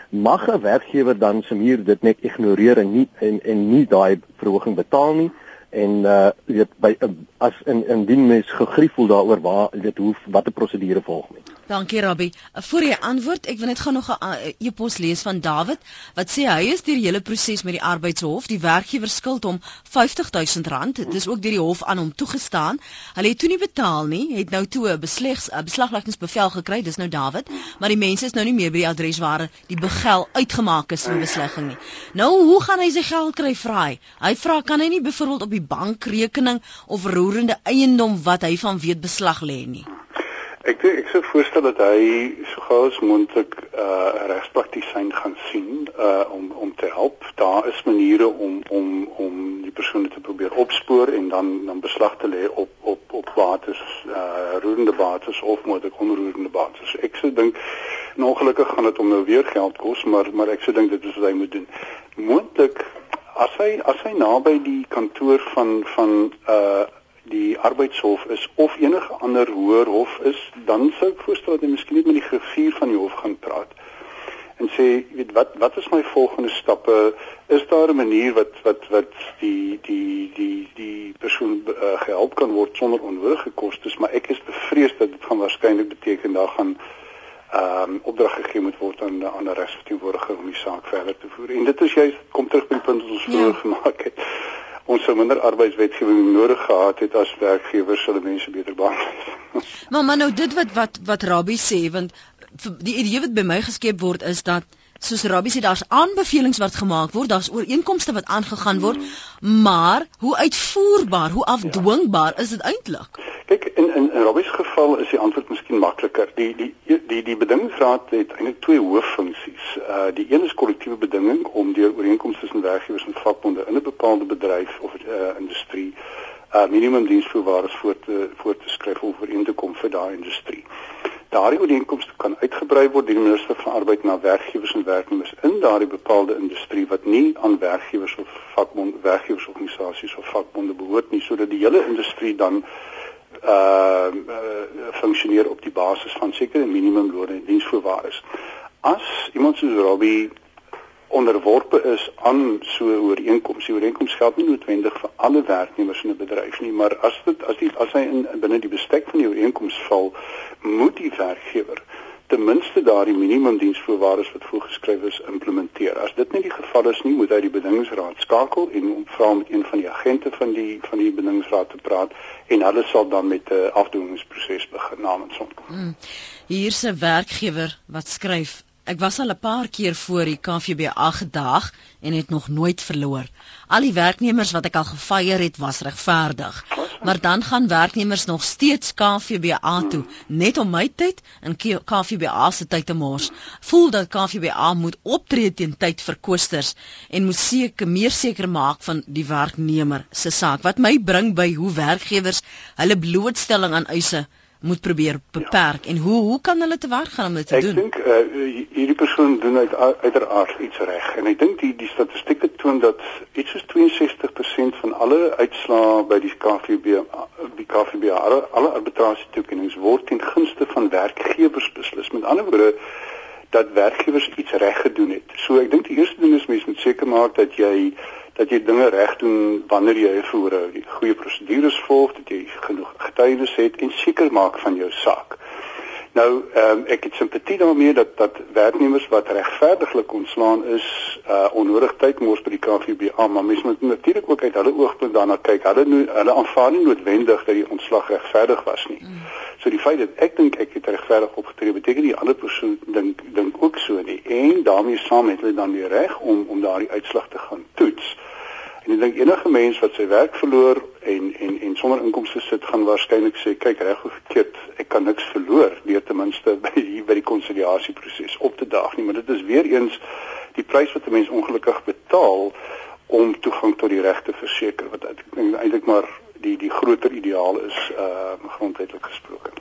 mag 'n werkgewer dan somier dit net ignoreer en nie en en nie daai verhoging betaal nie en uh weet by as in indien mens gegrief voel daaroor waar dit hoe watter prosedure volg nie. Dankie Rabbi. Voor jy antwoord, ek wil net gou nog 'n uh, e-pos lees van David wat sê hy is deur die hele proses met die arbeidshof. Die werkgewer skuld hom R50000. Dit is ook deur die hof aan hom toegestaan. Hulle het toe nie betaal nie, het nou toe 'n beslegs 'n beslagleggingsbevel gekry. Dis nou David, maar die mense is nou nie meer by die adres waar die begel uitgemaak is vir beslegging nie. Nou, hoe gaan hy sy geld kry vra hy? Hy vra kan hy nie byvoorbeeld op die bankrekening of roerende eiendom wat hy van weet beslag lê nie? Ek dink ek sou voorstel dat hy so gou as moontlik 'n uh, regspraktisyn gaan sien uh om om te help. Daar is maniere om om om die persoon te probeer opspoor en dan dan beslag te lê op op op bates uh roerende bates of moontlik onroerende bates. Ek sou dink ongelukkig gaan dit hom nou weer geld kos, maar maar ek sou dink dit is wat hy moet doen. Moontlik as hy as hy naby die kantoor van van uh die arbeidshof is of enige ander hoër hof is, dan sou ek voorstel dat jy miskien net met die griffier van die hof gaan praat en sê, weet wat wat is my volgende stappe? Is daar 'n manier wat wat wat die die die die persoon uh, gehelp kan word sonder onnodige kostes, maar ek is bevrees dat dit gaan waarskynlik beteken daar gaan ehm um, opdrag gegee moet word aan aan 'n regsverteenwoordiger om die saak verder te voer. En dit is juist kom terug by die punt wat ons vroeër ja. gemaak het ons sou minder arbeidswetgewing nodig gehad het as werkgewers hulle mense beter behandel. maar maar nou dit wat wat wat Rabbi sê want die idee wat by my geskep word is dat soos Rabbi sê daar's aanbevelings wat gemaak word, daar's ooreenkomste wat aangegaan word, mm. maar hoe uitvoerbaar, hoe afdwingbaar ja. is dit eintlik? Kyk in in, in Rabbi se geval is die antwoord miskien makliker. Die die die die bedingingsraad het eintlik twee hooffunksies. Uh die een is kollektiewe bedinging om deur ooreenkomste tussen werkgewers en vakbonde in 'n bepaalde bedryf of uh industrie minimum diensvoorwaardes voor te voor te skryf of ooreen te kom vir daai industrie. Daardie ooreenkomste kan uitgebrei word deur die minister van arbeid na werkgewers en werknemers in daardie bepaalde industrie wat nie aan werkgewers of vakbond werkgewersorganisasies of vakbonde behoort nie sodat die hele industrie dan uh, uh funksioneer op die basis van sekere minimumlone en diensvoorwaardes. As iemand soos Robbie onderworpe is aan so 'n ooreenkoms. Die ooreenkoms geld nie noodwendig vir alle werknemers in 'n bedryf nie, maar as dit as die as hy in binne die bestek van die ooreenkoms val, moet die werkgewer ten minste daardie minimumdiensvoorwaardes wat voorgeskryf is implementeer. As dit nie die geval is nie, moet hy die bedingingsraad skakel en vra met een van die agente van die van die bedingingsraad te praat en hulle sal dan met 'n afdwingingsproses begin namens hom. Hmm. Hier's 'n werkgewer wat skryf Ek was al 'n paar keer voor die KVBA gedag en het nog nooit verloor. Al die werknemers wat ek al gefeier het, was regverdig. Maar dan gaan werknemers nog steeds KVBA toe net om my tyd en KVBA se tyd te mors. Voel dat KVBA moet optree teen tyd vir koesters en moet seker meer seker maak van die werknemer se saak. Wat my bring by hoe werkgewers hulle blootstelling aan eise moet probeer beperk ja. en hoe hoe kan hulle te werk gaan om dit te ek doen? Ek dink uh, hierdie persoon doen uit uiteraard iets reg en ek dink die die statistieke toon dat iets soos 62% van alle uitslae by die KVB die KVB alle, alle arbitrasie toekennings word ten gunste van werkgewers beslis. Met ander woorde dat werkgewers iets reg gedoen het. So ek dink die eerste ding is mens moet seker maak dat jy dat jy dinge reg doen wanneer jy 'n voorhou, die goeie prosedures volg, dat jy genoeg getuienis het en seker maak van jou saak. Nou, ehm um, ek het simpatie daarmee dat dat werknemers wat regverdiglik ontslaan is, uh onnodig tyd mors by die KVBA, maar mens moet natuurlik ook uit hulle oogpunt daarna kyk. Hulle nou hulle aanvaar nie noodwendig dat die ontslag regverdig was nie. Mm. So die feit dat ek dink ek het regverdig opgetree, beteken die ander persoon dink dink ook so nie. En daarmee saam het hulle dan weer reg om om daardie uitslag te gaan toets. En ek dink enige mens wat sy werk verloor en en en sonder inkomste sit gaan waarskynlik sê kyk reg hoe verkeerd ek kan niks verloor deur ten minste by die by die konsiliasieproses op te daag nie maar dit is weer eens die prys wat 'n mens ongelukkig betaal om toegang tot die regte verseker wat ek dink eintlik maar die die groter ideaal is uh grondwetlik gesproke.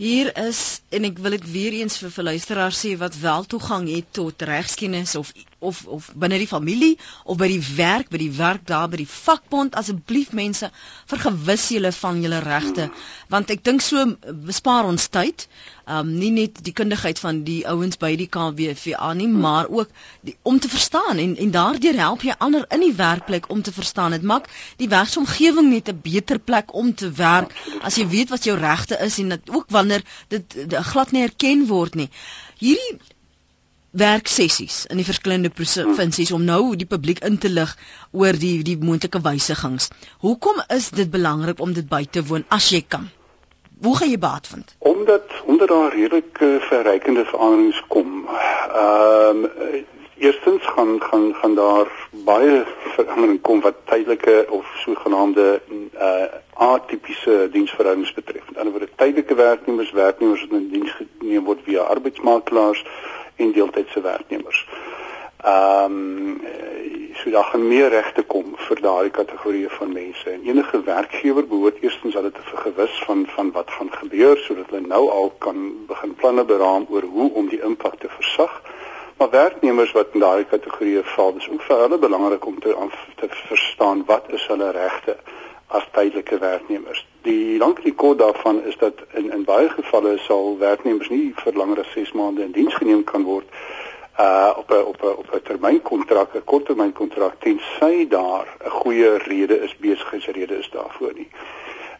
Hier is en ek wil dit weer eens vir vir luisteraars sê wat wel toegang het tot regskennis of of of binne die familie of by die werk, by die werk daar by die vakbond asseblief mense vergewis julle van julle regte want ek dink so bespaar ons tyd. Um nie net die kundigheid van die ouens by die KWVA nie, maar ook die, om te verstaan en en daardeur help jy ander in die werkplek om te verstaan. Dit maak die werksomgewing net 'n beter plek om te werk as jy weet wat jou regte is en dit ook wanneer dit glad nie erken word nie. Hierdie werksessies in die verskillende provinsies om nou die publiek in te lig oor die die moontlike wysigings. Hoekom is dit belangrik om dit by te woon as jy kan? Hoe gaan jy baat vind? Omdat onder daar redelike verrykende veranderings kom. Ehm um, eerstens gaan gaan gaan daar baie verandering kom wat tydelike of sogenaamde uh atipiese diensverhoudings betref. Aan die ander word tydelike werknemers, werknemers wat in diens geneem word via arbeidsmakelaars en deeltydse werknemers. Ehm um, so daar gaan meer regte kom vir daardie kategorieë van mense. En enige werkgewer behoort eerstens hulle te vergewis van van wat gaan gebeur sodat hulle nou al kan begin planne beraam oor hoe om die impak te versag. Maar werknemers wat in daardie kategorieë val, dis ook vir hulle belangrik om te te verstaan wat is hulle regte as tydelike werknemers. Die lankie kort daarvan is dat in in baie gevalle sal werknemers nie vir langer as 6 maande in diens geneem kan word uh op 'n op 'n op 'n termynkontrak, 'n korttermynkontrak tensy daar 'n goeie rede is, besigheidsrede is daarvoor nie.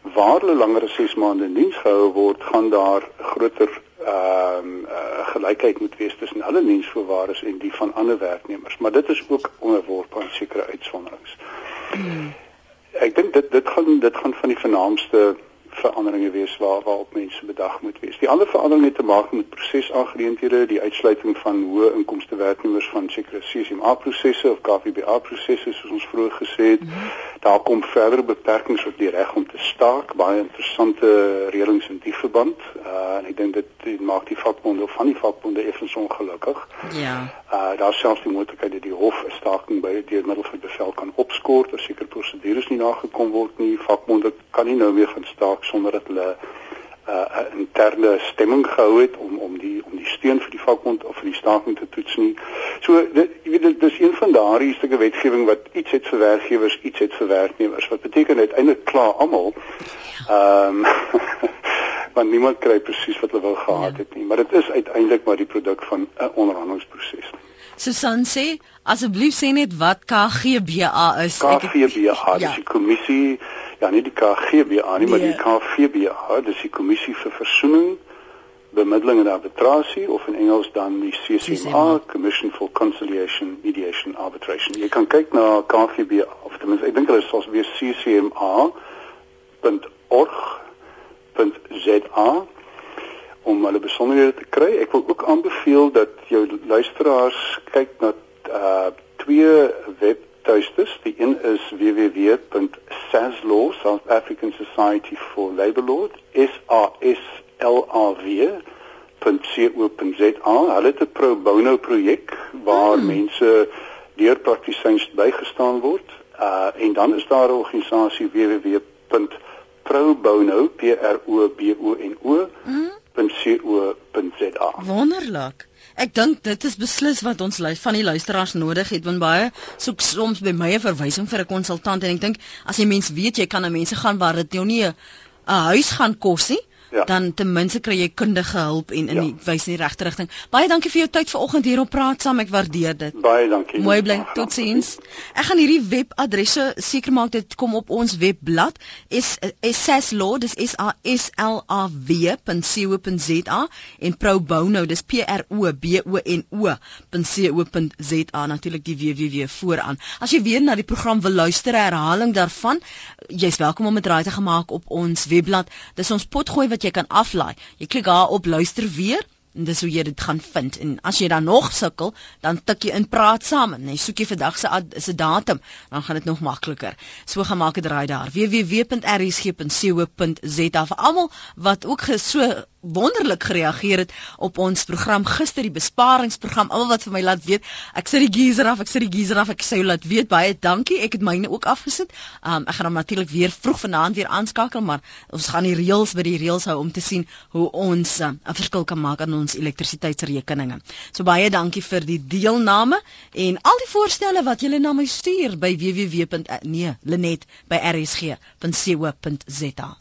Waar hulle langer as 6 maande in diens gehou word, gaan daar groter ehm um, uh, gelykheid moet wees tussen hulle diensvoorwaardes en die van ander werknemers, maar dit is ook onderworpe aan sekere uitsonderings. Hmm ek dink dit dit gaan dit gaan van die vernaamste veranderinge wees waar waarop mense bedag moet wees. Die ander verandering het te maak met prosesaangeleenthede, die uitsluiting van hoë inkomste werknemers van sekere CCMA prosesse of KVBA prosesse soos ons vroeër gesê het. Mm -hmm. Daar kom verdere beperkings op die reg om te staak, baie interessante reëlings in die verband. Uh en ek dink dit, dit maak die vakbonde of van die vakbonde effens ongelukkig. Ja. Uh daar selfs die moontlikheid dat die hof 'n staking by deur middel van bevel kan opskort as sekere prosedures nie nagekom word nie. Vakbonde kan nie nou weer gaan staak sonder dat hulle 'n uh, interne stemming gehou het om om die om die steun vir die vakbond of vir die staking te toets nie. So dit jy weet dit is een van daardie stukke wetgewing wat iets het vir werkgewers, iets het vir werknemers. Wat beteken uiteindelik klaar almal. Ehm um, want niemand kry presies wat hulle wou gehad het nie, maar dit is uiteindelik maar die produk van 'n onderhandelingsproses. Susan sê asseblief sê net wat KGBA is. KGBA, ja. dis die kommissie ja nie die KGBA nie, nee. maar die KVBA, dis die kommissie vir versoening, bemiddeling en arbitrasie of in Engels dan die CCMA, Commission for Conciliation, Mediation, Arbitration. Jy kan kyk na KVBA of ten minste ek dink hulle is soos weer ccma.org.za om hulle besonderhede te kry. Ek wil ook aanbeveel dat jou luisteraars kyk na uh twee web tuistes. Die een is www.saslaw, South African Society for Labour Law, S A S L A W .co.za. Hulle het 'n pro bono projek waar hmm. mense deur praktisyns bygestaan word. Uh en dan is daar 'n organisasie www.probono.co.za. Hmm. Wonderlik. Ek dink dit is beslis wat ons van die luisteraars nodig het want baie soek soms by my 'n verwysing vir 'n konsultant en ek dink as jy mens weet jy kan na mense gaan waar dit jou nie 'n huis gaan kos nie Ja. dan ten minste kry jy kundige hulp en in Ja. die wys in die regte rigting. Baie dankie vir jou tyd vanoggend hier op praat saam. Ek waardeer dit. Baie dankie. Mooi bly. Totsiens. Ek gaan hierdie webadresse seker maak dit kom op ons webblad. is saslaw dis s a s l a w.co.za en pro bono dis p r o b o n o.co.za natuurlik die www vooraan. As jy weer na die program wil luister, herhaling daarvan, jy's welkom om dit raai te gemaak op ons webblad. Dis ons potgooi wat jy kan aflaai. Jy klik daar op luister weer dis hoe jy dit gaan vind. En as jy dan nog sukkel, dan tik jy in praat saam en jy soek jy vandag se se datum, dan gaan dit nog makliker. So gaan maak dit raai daar. www.rsg.co.za vir almal wat ook so wonderlik gereageer het op ons program gister die besparingsprogram. Almal wat vir my laat weet, ek sit die geyser af, ek sit die geyser af, ek sê jou laat weet baie dankie. Ek het myne ook afgesit. Um ek gaan hom natuurlik weer vroeg vanaand weer aanskakel, maar ons gaan die reëls by die reëls hou om te sien hoe ons uh, 'n verskil kan maak aan elektrisiteitsrekeninge. So baie dankie vir die deelname en al die voorstelle wat julle na my stuur by www. nee, Lenet by rsg.co.za.